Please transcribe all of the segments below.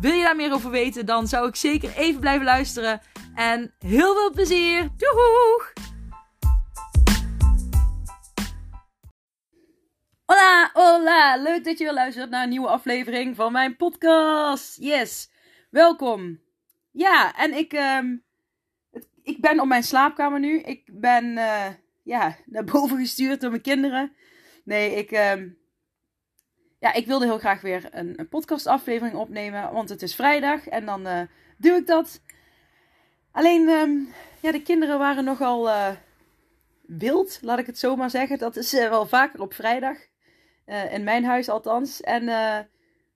Wil je daar meer over weten, dan zou ik zeker even blijven luisteren. En heel veel plezier! Doeg! Hola, hola! Leuk dat je weer luistert naar een nieuwe aflevering van mijn podcast. Yes, welkom. Ja, en ik, het, ik ben op mijn slaapkamer nu. Ik ben eh, ja, naar boven gestuurd door mijn kinderen. Nee, ik, ehm, ja, ik wilde heel graag weer een, een podcastaflevering opnemen, want het is vrijdag en dan uh, doe ik dat. Alleen, ehm, ja, de kinderen waren nogal uh, wild, laat ik het zo maar zeggen. Dat is uh, wel vaker op vrijdag. in mijn huis althans. En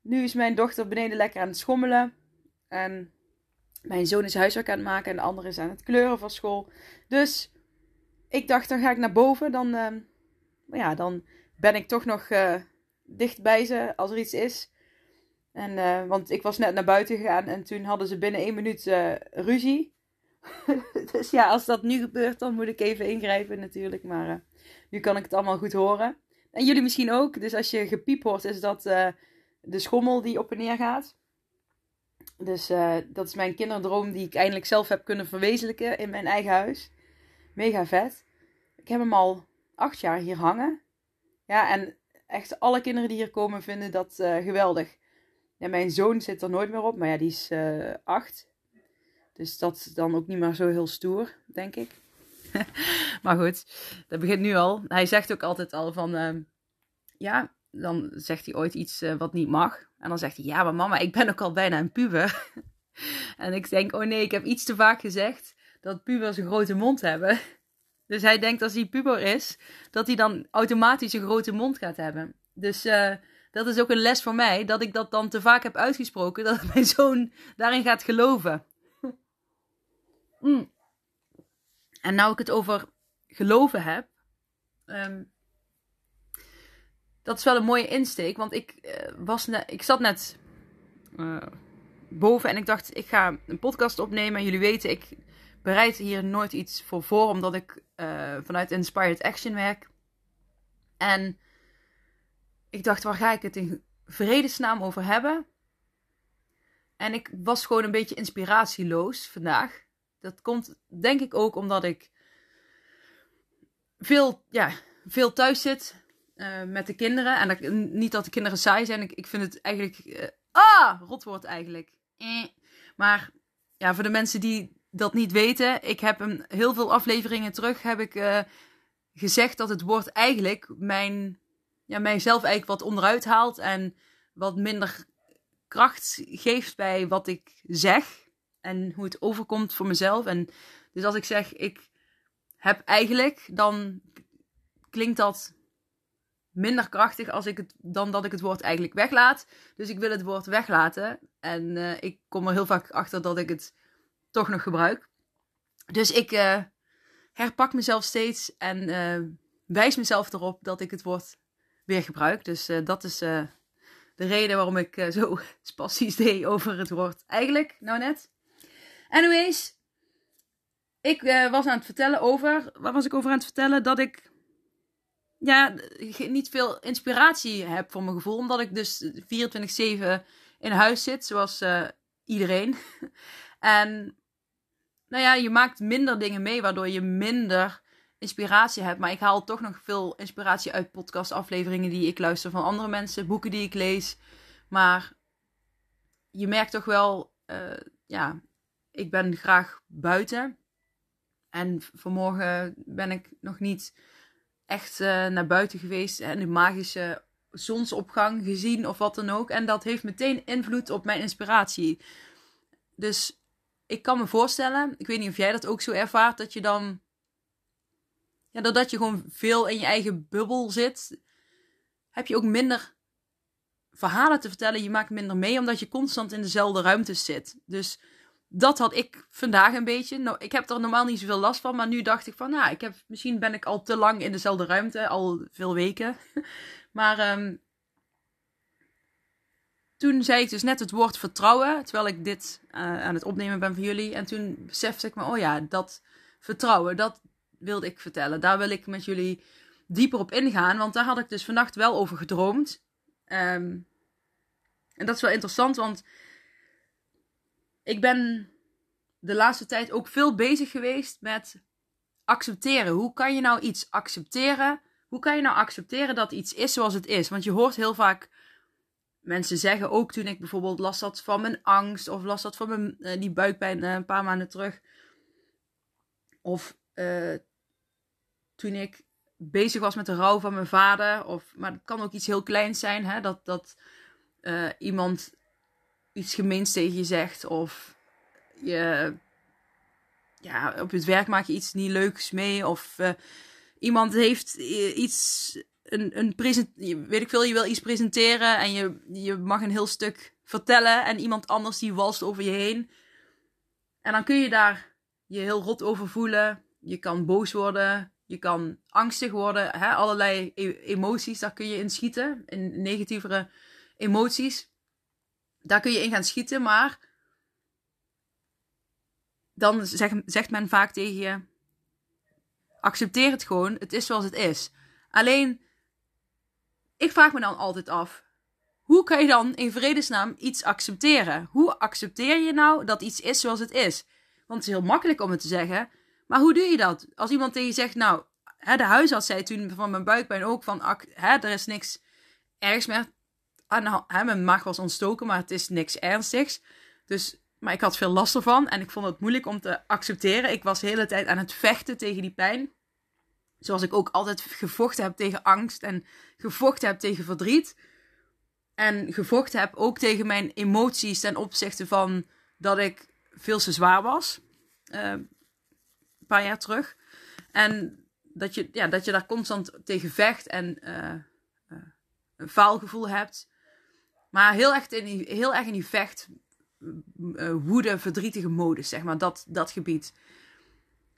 nu is mijn dochter beneden lekker aan het schommelen. En mijn zoon is huiswerk aan het maken en de andere is aan het kleuren voor school. Dus ik dacht, dan ga ik naar boven. Dan, ehm, ja, dan ben ik toch nog dicht bij ze als er iets is. En, uh, want ik was net naar buiten gegaan en toen hadden ze binnen één minuut uh, ruzie. dus ja, als dat nu gebeurt, dan moet ik even ingrijpen natuurlijk. Maar uh, nu kan ik het allemaal goed horen. En jullie misschien ook. Dus als je gepiep hoort, is dat de schommel die op en neer gaat. Dus dat is mijn kinderdroom die ik eindelijk zelf heb kunnen verwezenlijken in mijn eigen huis. Mega vet. Ik heb hem al acht jaar hier hangen. Ja, en echt alle kinderen die hier komen vinden dat uh, geweldig. Ja, mijn zoon zit er nooit meer op, maar ja, die is uh, acht. Dus dat is dan ook niet meer zo heel stoer, denk ik. maar goed, dat begint nu al. Hij zegt ook altijd al van, uh, ja, dan zegt hij ooit iets uh, wat niet mag. En dan zegt hij, ja, maar mama, ik ben ook al bijna een puber. en ik denk, oh nee, ik heb iets te vaak gezegd dat pubers een grote mond hebben. Dus hij denkt als hij puber is, dat hij dan automatisch een grote mond gaat hebben. Dus uh, dat is ook een les voor mij, dat ik dat dan te vaak heb uitgesproken, dat mijn zoon daarin gaat geloven. Mm. En nou ik het over geloven heb, um, dat is wel een mooie insteek, want ik, uh, was ik zat net uh, boven en ik dacht, ik ga een podcast opnemen. Jullie weten, ik bereid hier nooit iets voor voor, omdat ik uh, vanuit Inspired Action werk. En ik dacht, waar ga ik het in vredesnaam over hebben? En ik was gewoon een beetje inspiratieloos vandaag. Dat komt denk ik ook omdat ik veel, ja, veel thuis zit uh, met de kinderen. En dat, niet dat de kinderen saai zijn. Ik, ik vind het eigenlijk... Uh, ah, rotwoord eigenlijk. Eh. Maar ja, voor de mensen die dat niet weten, ik heb een, heel veel afleveringen terug heb ik uh, gezegd dat het woord eigenlijk mijn, ja, mijzelf eigenlijk wat onderuit haalt en wat minder kracht geeft bij wat ik zeg en hoe het overkomt voor mezelf. En dus als ik zeg ik heb eigenlijk, dan klinkt dat minder krachtig als ik het, dan dat ik het woord eigenlijk weglaat. Dus ik wil het woord weglaten. En uh, ik kom er heel vaak achter dat ik het toch nog gebruik. Dus ik uh, herpak mezelf steeds en uh, wijs mezelf erop dat ik het woord weer gebruik. Dus uh, dat is de reden waarom ik zo spastisch deed over het woord eigenlijk, nou net. Anyways, ik was aan het vertellen over, waar was ik over aan het vertellen? Dat ik ja, niet veel inspiratie heb voor mijn gevoel. Omdat ik dus 24-7 in huis zit, zoals iedereen. En nou ja, je maakt minder dingen mee, waardoor je minder inspiratie hebt. Maar ik haal toch nog veel inspiratie uit podcastafleveringen die ik luister van andere mensen, boeken die ik lees. Maar je merkt toch wel, uh, ja, ik ben graag buiten. En vanmorgen ben ik nog niet echt uh, naar buiten geweest en de magische zonsopgang gezien of wat dan ook. En dat heeft meteen invloed op mijn inspiratie. Dus ik kan me voorstellen, ik weet niet of jij dat ook zo ervaart, dat je dan. Ja, doordat je gewoon veel in je eigen bubbel zit, heb je ook minder verhalen te vertellen. Je maakt minder mee, omdat je constant in dezelfde ruimte zit. Dus dat had ik vandaag een beetje. Nou, ik heb er normaal niet zoveel last van, maar nu dacht ik van, nou, ik heb, misschien ben ik al te lang in dezelfde ruimte, al veel weken. maar ehm, toen zei ik dus net het woord vertrouwen, terwijl ik dit uh, aan het opnemen ben voor jullie. En toen besefte ik me, oh ja, dat vertrouwen, dat wilde ik vertellen. Daar wil ik met jullie dieper op ingaan, want daar had ik dus vannacht wel over gedroomd. Um, en dat is wel interessant, want ik ben de laatste tijd ook veel bezig geweest met accepteren. Hoe kan je nou iets accepteren? Hoe kan je nou accepteren dat iets is zoals het is? Want je hoort heel vaak mensen zeggen, ook toen ik bijvoorbeeld last had van mijn angst of last had van mijn, uh, die buikpijn uh, een paar maanden terug. Of uh, toen ik bezig was met de rouw van mijn vader. Of, maar het kan ook iets heel kleins zijn, hè, dat, dat iemand iets gemeens tegen je zegt. Of je, ja, op het werk maak je iets niet leuks mee. Of iemand heeft iets, een, een present, weet ik veel, je wil iets presenteren en je, je mag een heel stuk vertellen. En iemand anders die walst over je heen. En dan kun je daar je heel rot over voelen. Je kan boos worden. Je kan angstig worden. Hè? Allerlei e-, emoties, daar kun je in schieten. In negatievere emoties. Daar kun je in gaan schieten, maar dan zeg, zegt men vaak tegen je: accepteer het gewoon, het is zoals het is. Alleen, ik vraag me dan altijd af: hoe kan je dan in vredesnaam iets accepteren? Hoe accepteer je nou dat iets is zoals het is? Want het is heel makkelijk om het te zeggen, maar hoe doe je dat? Als iemand tegen je zegt: Nou, hè, de huisarts zei toen van mijn buikpijn ook: van hè, er is niks ergs meer aan hè, mijn maag was ontstoken, maar het is niks ernstigs. Dus, maar ik had veel last ervan en ik vond het moeilijk om te accepteren. Ik was de hele tijd aan het vechten tegen die pijn. Zoals ik ook altijd gevochten heb tegen angst en gevochten heb tegen verdriet. En gevochten heb ook tegen mijn emoties ten opzichte van dat ik veel te zwaar was. Uh, een paar jaar terug. En dat je, ja, dat je daar constant tegen vecht en uh, uh, een faalgevoel hebt. Maar heel, echt in die, heel erg in die vecht, woede, verdrietige modus, zeg maar, dat, dat gebied.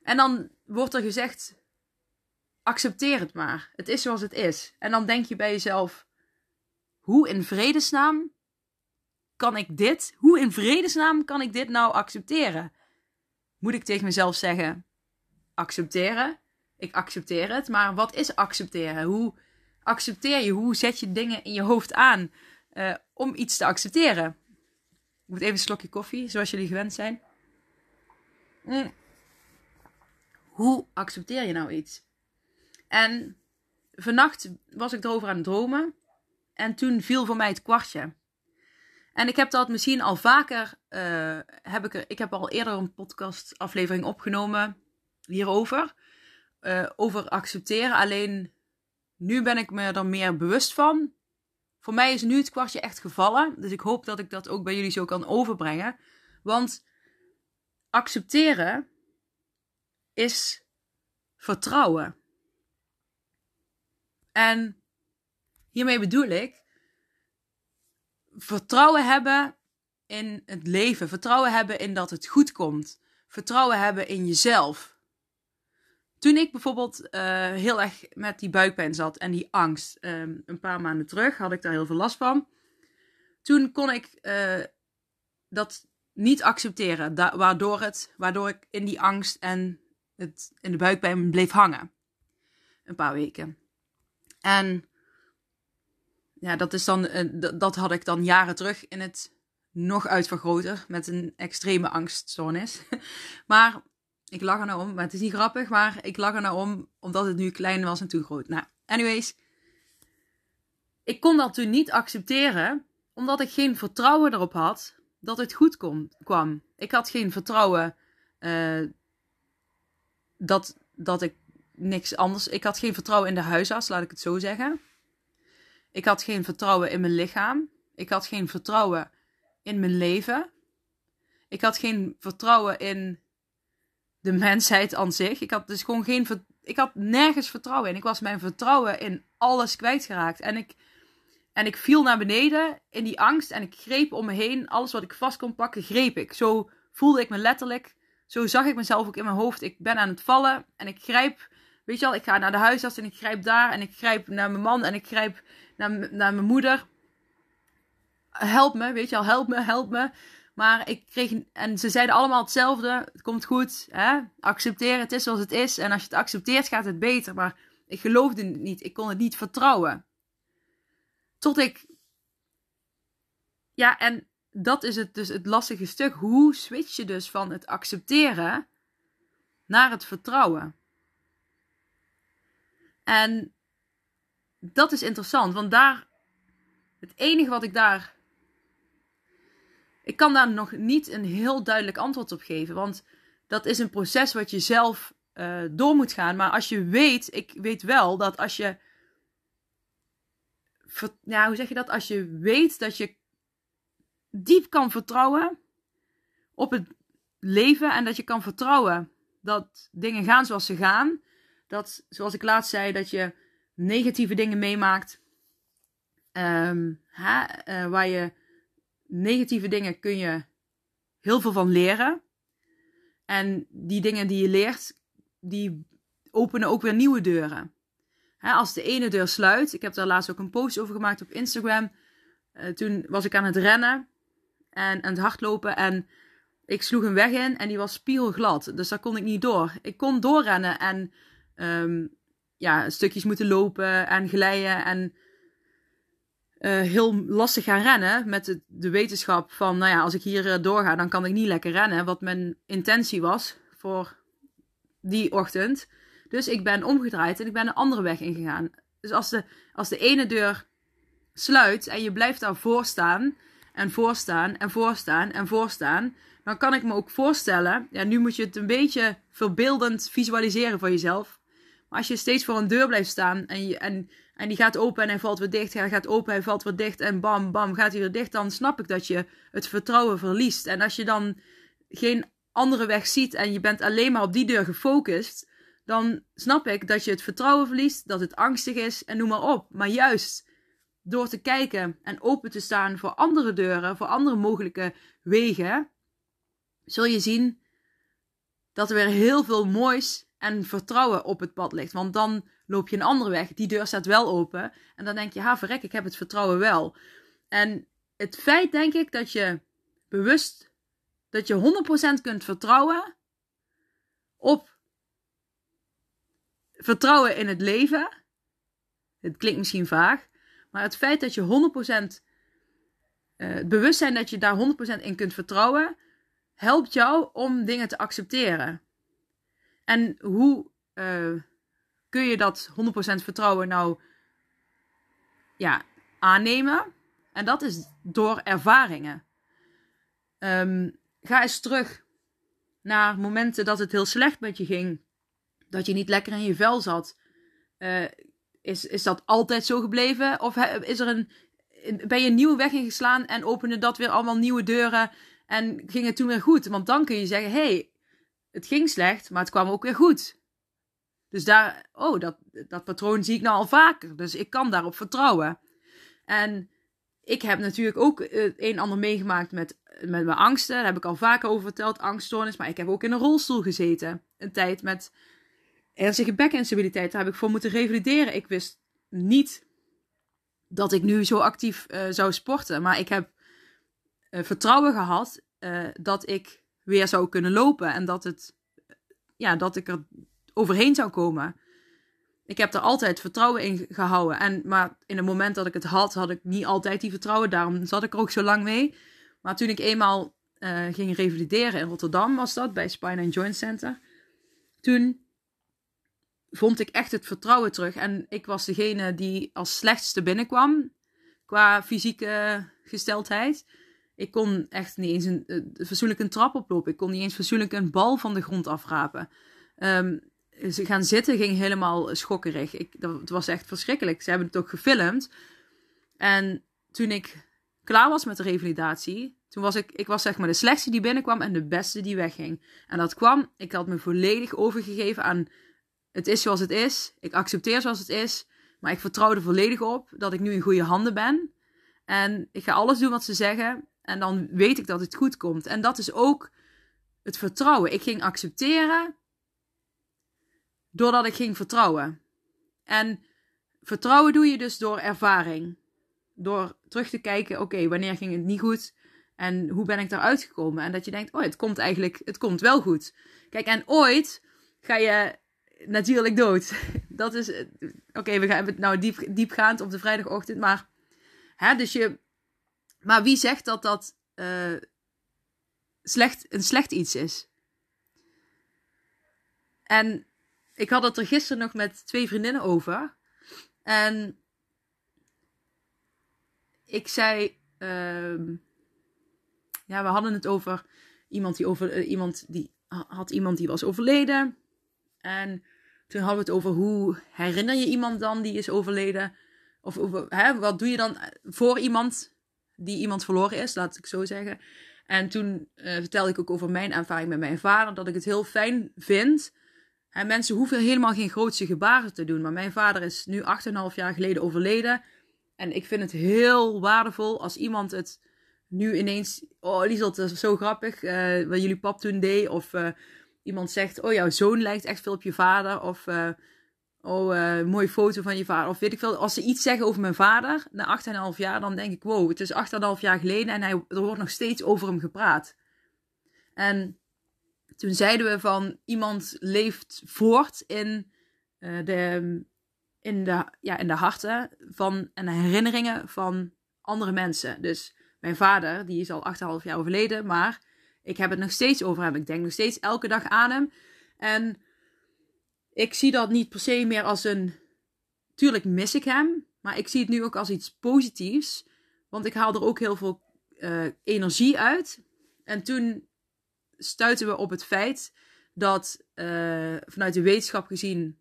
En dan wordt er gezegd, accepteer het maar. Het is zoals het is. En dan denk je bij jezelf, hoe in vredesnaam kan ik dit, hoe in vredesnaam kan ik dit nou accepteren? Moet ik tegen mezelf zeggen, accepteren? Ik accepteer het, maar wat is accepteren? Hoe accepteer je? Hoe zet je dingen in je hoofd aan? uh, om iets te accepteren. Ik moet even een slokje koffie, zoals jullie gewend zijn. Mm. Hoe accepteer je nou iets? En vannacht was ik erover aan het dromen. En toen viel voor mij het kwartje. En ik heb dat misschien al vaker. Uh, heb ik, er, ik heb al eerder een podcastaflevering opgenomen hierover. Uh, over accepteren. Alleen nu ben ik me er meer bewust van voor mij is nu het kwartje echt gevallen. Dus ik hoop dat ik dat ook bij jullie zo kan overbrengen. Want accepteren is vertrouwen. En hiermee bedoel ik vertrouwen hebben in het leven. Vertrouwen hebben in dat het goed komt. Vertrouwen hebben in jezelf. Toen ik bijvoorbeeld uh, heel erg met die buikpijn zat en die angst, um, een paar maanden terug had ik daar heel veel last van. Toen kon ik uh, dat niet accepteren, waardoor, het, waardoor ik in die angst en het, in de buikpijn bleef hangen. Een paar weken. En ja, dat, is dan, uh, dat had ik dan jaren terug in het nog uitvergroten met een extreme angststoornis. maar ik lach er nou om, maar het is niet grappig, maar ik lach er nou om omdat het nu klein was en toen groot. Nou, anyways. Ik kon dat toen niet accepteren, omdat ik geen vertrouwen erop had dat het goed kom, kwam. Ik had geen vertrouwen uh, dat, dat ik niks anders. Ik had geen vertrouwen in de huisarts, laat ik het zo zeggen. Ik had geen vertrouwen in mijn lichaam. Ik had geen vertrouwen in mijn leven. Ik had geen vertrouwen in de mensheid aan zich. Ik had dus gewoon geen. Ik had nergens vertrouwen in. Ik was mijn vertrouwen in alles kwijtgeraakt. En ik, en ik viel naar beneden in die angst. En ik greep om me heen. Alles wat ik vast kon pakken, greep ik. Zo voelde ik me letterlijk, zo zag ik mezelf ook in mijn hoofd. Ik ben aan het vallen en ik grijp, weet je wel, ik ga naar de huisarts en ik grijp daar en ik grijp naar mijn man en ik grijp naar, naar mijn moeder. Help me, weet je wel, help me, help me. Maar ik kreeg, en ze zeiden allemaal hetzelfde. Het komt goed, hè? accepteer het is zoals het is. En als je het accepteert, gaat het beter. Maar ik geloofde het niet, ik kon het niet vertrouwen. Tot ik, ja, en dat is het dus het lastige stuk. Hoe switch je dus van het accepteren naar het vertrouwen? En dat is interessant, want daar, het enige wat ik daar ik kan daar nog niet een heel duidelijk antwoord op geven. Want dat is een proces wat je zelf uh, door moet gaan. Maar als je weet, ik weet wel dat als je. Ja, hoe zeg je dat? Als je weet dat je diep kan vertrouwen op het leven en dat je kan vertrouwen dat dingen gaan zoals ze gaan. Dat, zoals ik laatst zei, dat je negatieve dingen meemaakt. Hè, uh, waar je negatieve dingen kun je heel veel van leren. En die dingen die je leert, die openen ook weer nieuwe deuren. als de ene deur sluit, ik heb daar laatst ook een post over gemaakt op Instagram. Uh, toen was ik aan het rennen en aan het hardlopen en ik sloeg een weg in en die was spiegelglad. Dus daar kon ik niet door. Ik kon doorrennen en um, ja, stukjes moeten lopen en glijden en uh, heel lastig gaan rennen. Met de, de, wetenschap van, nou ja, als ik hier uh, doorga, dan kan ik niet lekker rennen. Wat mijn intentie was voor die ochtend. Dus ik ben omgedraaid en ik ben een andere weg ingegaan. Dus als de, als de ene deur sluit en je blijft daar voorstaan en voorstaan en voorstaan en voorstaan, dan kan ik me ook voorstellen, ja, nu moet je het een beetje verbeeldend visualiseren voor jezelf. Maar als je steeds voor een deur blijft staan en, en en die gaat open en hij valt weer dicht. Hij gaat open, hij valt weer dicht. En bam, bam, gaat hij weer dicht. Dan snap ik dat je het vertrouwen verliest. En als je dan geen andere weg ziet en je bent alleen maar op die deur gefocust. Dan snap ik dat je het vertrouwen verliest, dat het angstig is en noem maar op. Maar juist door te kijken en open te staan voor andere deuren, voor andere mogelijke wegen, zul je zien dat er weer heel veel moois en vertrouwen op het pad ligt. Want dan loop je een andere weg. Die deur staat wel open. En dan denk je, ha verrek, ik heb het vertrouwen wel. En het feit, denk ik, dat je bewust, dat je 100% kunt vertrouwen op vertrouwen in het leven. Het klinkt misschien vaag. Maar het feit dat je 100% uh, het bewustzijn dat je daar 100% in kunt vertrouwen, helpt jou om dingen te accepteren. En hoe uh, kun je dat 100% vertrouwen nou ja, aannemen? En dat is door ervaringen. Um, ga eens terug naar momenten dat het heel slecht met je ging. Dat je niet lekker in je vel zat. Uh, is, is dat altijd zo gebleven? Of is er een, ben je een nieuwe weg ingeslaan en opende dat weer allemaal nieuwe deuren en ging het toen weer goed? Want dan kun je zeggen: hey, het ging slecht, maar het kwam ook weer goed. Dus daar, oh, dat, dat patroon zie ik nou al vaker. Dus ik kan daarop vertrouwen. En ik heb natuurlijk ook het een en ander meegemaakt met, met mijn angsten. Daar heb ik al vaker over verteld, angststoornis. Maar ik heb ook in een rolstoel gezeten. Een tijd met ernstige bekinstabiliteit. Daar heb ik voor moeten revalideren. Ik wist niet dat ik nu zo actief uh, zou sporten. Maar ik heb uh, vertrouwen gehad dat ik weer zou kunnen lopen. En dat, het, ja, dat ik er overheen zou komen. Ik heb er altijd vertrouwen in gehouden. En, maar in het moment dat ik het had, had ik niet altijd die vertrouwen. Daarom zat ik er ook zo lang mee. Maar toen ik eenmaal uh, ging revalideren in Rotterdam, was dat bij Spine and Joint Center. Toen vond ik echt het vertrouwen terug. En ik was degene die als slechtste binnenkwam qua fysieke gesteldheid. Ik kon echt niet eens een, uh, een trap oplopen. Ik kon niet eens fatsoenlijk een bal van de grond afrapen. Um, ze gaan zitten ging helemaal schokkerig. Ik, dat, het was echt verschrikkelijk. Ze hebben het ook gefilmd. En toen ik klaar was met de revalidatie, toen was ik, ik was zeg maar de slechtste die binnenkwam en de beste die wegging. En dat kwam, ik had me volledig overgegeven aan het is zoals het is. Ik accepteer zoals het is. Maar ik vertrouw er volledig op dat ik nu in goede handen ben. En ik ga alles doen wat ze zeggen. En dan weet ik dat het goed komt. En dat is ook het vertrouwen. Ik ging accepteren doordat ik ging vertrouwen. En vertrouwen doe je dus door ervaring. Door terug te kijken, oké, wanneer ging het niet goed? En hoe ben ik daaruit gekomen? En dat je denkt, oh, het komt eigenlijk, het komt wel goed. Kijk, en ooit ga je natuurlijk dood. Dat is, oké, we gaan het nou diep, diepgaand op de vrijdagochtend, maar, hè, dus je, maar wie zegt dat dat uh, slecht, een slecht iets is? En ik had het er gisteren nog met twee vriendinnen over. En ik zei, uh, ja, we hadden het over iemand die over uh, iemand die had iemand die was overleden. En toen hadden we het over hoe herinner je iemand dan die is overleden? Of hè, wat doe je dan voor iemand die iemand verloren is, laat ik zo zeggen. En toen uh, vertelde ik ook over mijn ervaring met mijn vader, dat ik het heel fijn vind. En mensen hoeven helemaal geen grootse gebaren te doen. Maar mijn vader is nu 8,5 jaar geleden overleden. En ik vind het heel waardevol als iemand het nu ineens. Oh, Liesel, dat is zo grappig. Uh, wat jullie pap toen deed. Of uh, iemand zegt: Oh, jouw zoon lijkt echt veel op je vader. Of. Oh, uh, mooie foto van je vader. Of weet ik veel. Als ze iets zeggen over mijn vader na 8,5 jaar, dan denk ik: wow, het is 8,5 jaar geleden en hij, er wordt nog steeds over hem gepraat. En toen zeiden we van iemand leeft voort in, uh, de, in, de, ja, in de harten van, en herinneringen van andere mensen. Dus mijn vader, die is al 8,5 jaar overleden, maar ik heb het nog steeds over hem. Ik denk nog steeds elke dag aan hem. En ik zie dat niet per se meer als een. Tuurlijk mis ik hem, maar ik zie het nu ook als iets positiefs. Want ik haal er ook heel veel uh, energie uit. En toen stuiten we op het feit dat uh, vanuit de wetenschap gezien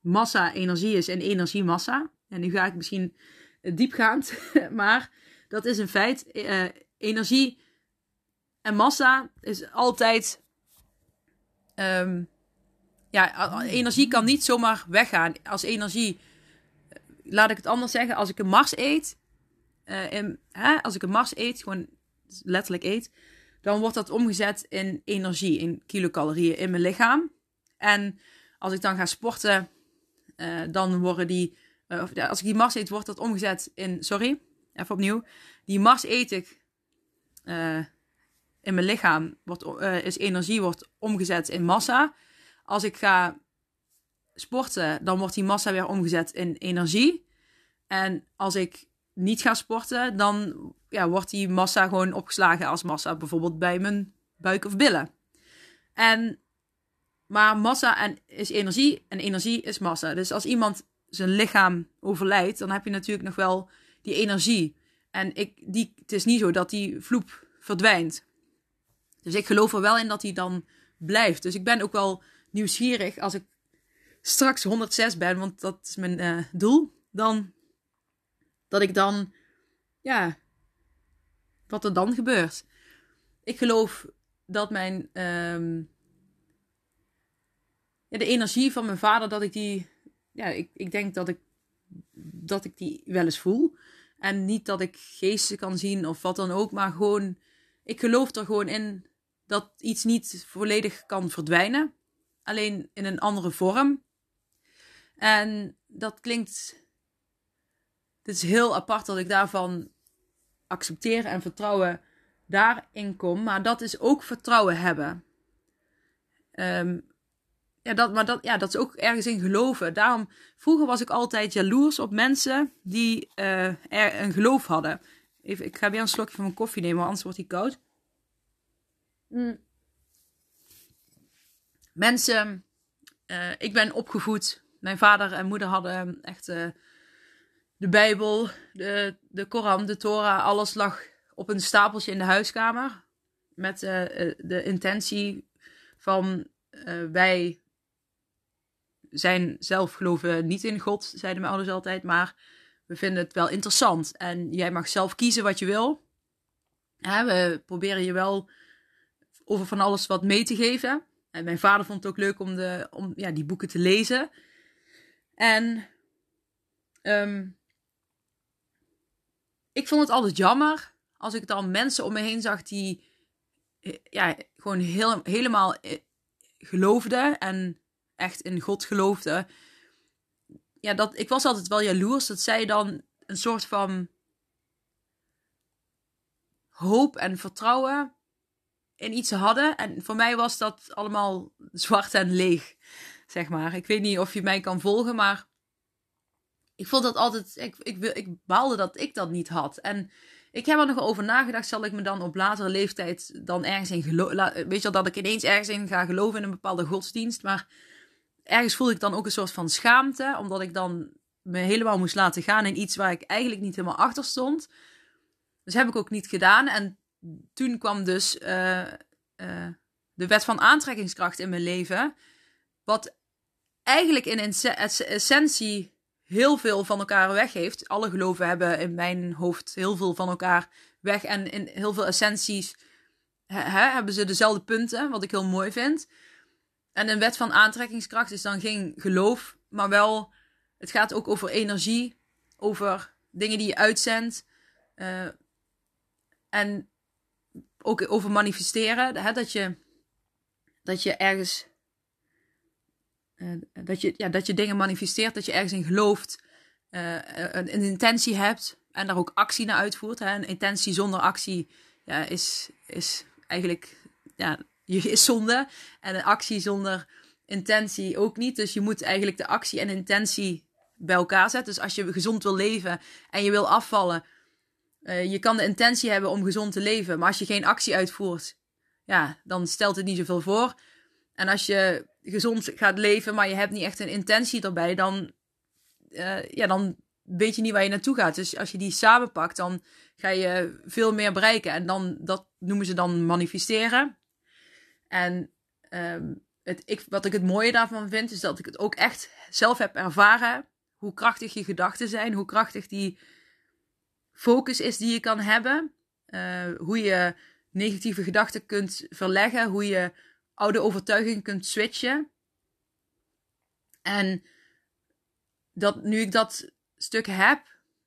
massa energie is en energie massa. En nu ga ik misschien diepgaand, maar dat is een feit. Uh, energie en massa is altijd. Um, ja, energie kan niet zomaar weggaan. Als energie, laat ik het anders zeggen, als ik een Mars eet, in, hè, als ik een Mars eet, gewoon letterlijk eet, dan wordt dat omgezet in energie, in kilocalorieën in mijn lichaam. En als ik dan ga sporten, uh, dan worden die, of, als ik die Mars eet, wordt dat omgezet in, sorry, even opnieuw. Die Mars eet ik in mijn lichaam, wordt, is energie, wordt omgezet in massa. Als ik ga sporten, dan wordt die massa weer omgezet in energie. En als ik niet ga sporten, dan ja, wordt die massa gewoon opgeslagen als massa, bijvoorbeeld bij mijn buik of billen. En, maar massa en, is energie en energie is massa. Dus als iemand zijn lichaam overlijdt, dan heb je natuurlijk nog wel die energie. En ik, die, het is niet zo dat die vloep verdwijnt. Dus ik geloof er wel in dat die dan blijft. Dus ik ben ook wel nieuwsgierig als ik straks 106 ben, want dat is mijn uh, doel. Dan dat ik dan, ja, wat er dan gebeurt. Ik geloof dat mijn, um, ja, de energie van mijn vader, dat ik die, ja, ik, ik denk dat ik, dat ik die wel eens voel. En niet dat ik geesten kan zien of wat dan ook, maar gewoon, ik geloof er gewoon in dat iets niet volledig kan verdwijnen. Alleen in een andere vorm. En dat klinkt het is heel apart dat ik daarvan accepteer en vertrouwen daarin kom. Maar dat is ook vertrouwen hebben. Um, ja, dat, maar dat, ja, dat is ook ergens in geloven. Daarom, vroeger was ik altijd jaloers op mensen die er een geloof hadden. Even, ik ga weer een slokje van mijn koffie nemen, want anders wordt die koud. Mm. Mensen, uh, ik ben opgevoed. Mijn vader en moeder hadden echt uh, de Bijbel, de, de Koran, de Torah, alles lag op een stapeltje in de huiskamer. Met uh, de intentie van wij zijn zelf geloven niet in God, zeiden mijn ouders altijd, maar we vinden het wel interessant. En jij mag zelf kiezen wat je wil. We proberen je wel over van alles wat mee te geven. En mijn vader vond het ook leuk om, de, om ja, die boeken te lezen. En um, ik vond het altijd jammer als ik dan mensen om me heen zag die ja, gewoon heel, helemaal geloofde en echt in God geloofde. Ja, dat, ik was altijd wel jaloers dat zij dan een soort van hoop en vertrouwen in iets hadden. En voor mij was dat allemaal zwart en leeg, zeg maar. Ik weet niet of je mij kan volgen, maar ik vond dat altijd. Ik, ik, ik baalde dat ik dat niet had. En ik heb er nog over nagedacht. Zal ik me dan op latere leeftijd dan ergens in geloven. Weet je wel, dat ik ineens ergens in ga geloven in een bepaalde godsdienst. Maar ergens voelde ik dan ook een soort van schaamte. Omdat ik dan me helemaal moest laten gaan in iets waar ik eigenlijk niet helemaal achter stond. Dus heb ik ook niet gedaan. En toen kwam dus uh, uh, de wet van aantrekkingskracht in mijn leven. Wat eigenlijk in essentie heel veel van elkaar weg heeft. Alle geloven hebben in mijn hoofd heel veel van elkaar weg. En in heel veel essenties hebben ze dezelfde punten, wat ik heel mooi vind. En een wet van aantrekkingskracht is dan geen geloof, maar wel, het gaat ook over energie, over dingen die je uitzendt. Uh, en ook over manifesteren, hè, dat, je, dat je ergens uh, dat, je, ja, dat je dingen manifesteert, dat je ergens in gelooft, uh, een, een, intentie hebt en daar ook actie naar uitvoert. Hè. Een intentie zonder actie ja, is, is eigenlijk ja, je is zonde. En een actie zonder intentie ook niet. Dus je moet eigenlijk de actie en intentie bij elkaar zetten. Dus als je gezond wil leven en je wil afvallen, uh, je kan de intentie hebben om gezond te leven. Maar als je geen actie uitvoert, ja, dan stelt het niet zoveel voor. En als je gezond gaat leven, maar je hebt niet echt een intentie erbij, dan, uh, ja, dan weet je niet waar je naartoe gaat. Dus als je die samenpakt, dan ga je veel meer bereiken. En dan, dat noemen ze dan manifesteren. En um, het, ik, wat ik het mooie daarvan vind, is dat ik het ook echt zelf heb ervaren. Hoe krachtig je gedachten zijn, hoe krachtig die focus is die je kan hebben. Uh, hoe je negatieve gedachten kunt verleggen, hoe je oude overtuiging kunt switchen. En dat nu ik dat stuk heb,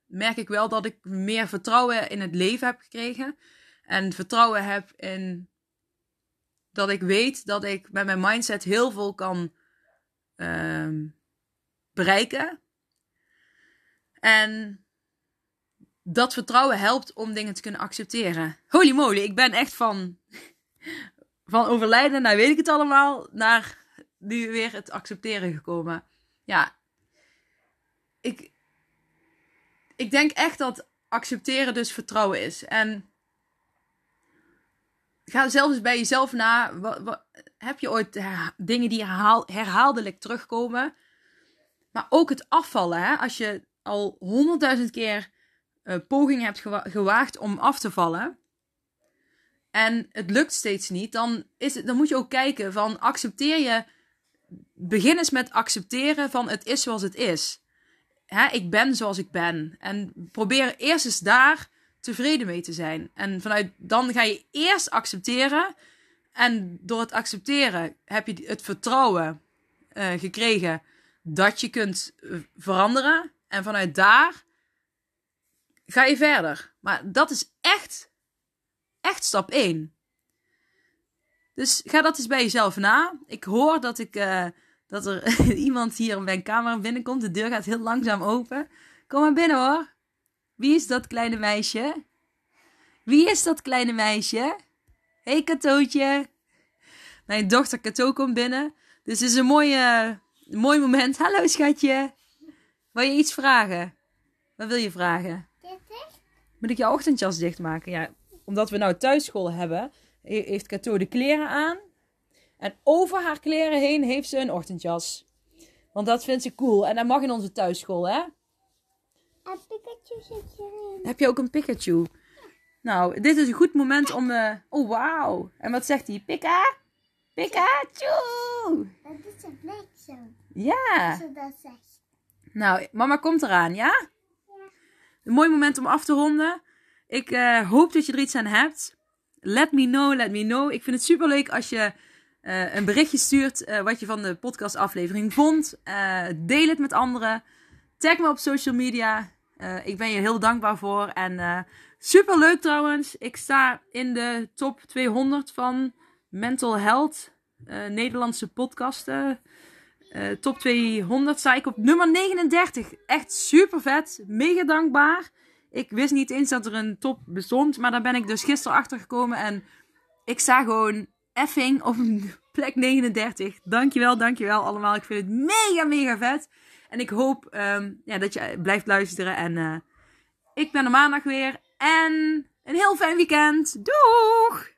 merk ik wel dat ik meer vertrouwen in het leven heb gekregen. En vertrouwen heb in dat ik weet dat ik met mijn mindset heel veel kan uh, bereiken. En dat vertrouwen helpt om dingen te kunnen accepteren. Holy moly, ik ben echt van van overlijden naar weet ik het allemaal, naar nu weer het accepteren gekomen. Ja, ik, ik denk echt dat accepteren dus vertrouwen is. En ga zelfs bij jezelf na. Wat, heb je ooit dingen die herhaal, herhaaldelijk terugkomen? Maar ook het afvallen. Hè? Als je al honderdduizend keer uh, poging hebt gewaagd om af te vallen en het lukt steeds niet, dan, is het, dan moet je ook kijken van accepteer je. Begin eens met accepteren van het is zoals het is. Hè, ik ben zoals ik ben. En probeer eerst eens daar tevreden mee te zijn. En vanuit dan ga je eerst accepteren. En door het accepteren heb je het vertrouwen uh, gekregen dat je kunt eh, veranderen. En vanuit daar ga je verder. Maar dat is echt echt stap 1. Dus ga dat eens bij jezelf na. Ik hoor dat, ik, uh, dat er iemand hier in mijn kamer binnenkomt. De deur gaat heel langzaam open. Kom maar binnen hoor. Wie is dat kleine meisje? Wie is dat kleine meisje? Hé hey, Katootje. Mijn dochter Kato komt binnen. Dus het is een mooi, uh, mooi moment. Hallo schatje. Wil je iets vragen? Wat wil je vragen? Moet ik je ochtendjas dichtmaken? Ja, omdat we nou thuisschool hebben, heeft Kato de kleren aan. En over haar kleren heen heeft ze een ochtendjas. Want dat vindt ze cool. En dat mag in onze thuisschool, hè? Een Pikachu zit hierin. Heb je ook een Pikachu? Nou, dit is een goed moment om... Uh... Oh, wauw. En wat zegt hij? Pika? Pikachu! Dat is een bliksem. Ja. Zo dat zegt. Nou, mama komt eraan, ja? Een mooi moment om af te ronden. Ik uh, hoop dat je er iets aan hebt. Let me know, let me know. Ik vind het super leuk als je uh, een berichtje stuurt uh, wat je van de podcastaflevering vond. deel het met anderen. Tag me op social media. Eh, ik ben je heel dankbaar voor. En eh, super leuk trouwens. Ik sta in de top 200 van Mental Health. eh, Nederlandse podcasten. Eh, top 200 sta ik op nummer 39. Echt super vet. Mega dankbaar. Ik wist niet eens dat er een top bestond. Maar daar ben ik dus gisteren achter gekomen. En ik sta gewoon effing op plek 39. Dankjewel, dankjewel allemaal. Ik vind het mega, mega vet. En ik hoop ehm, ja, dat je blijft luisteren. En eh, ik ben er maandag weer. En een heel fijn weekend. Doeg!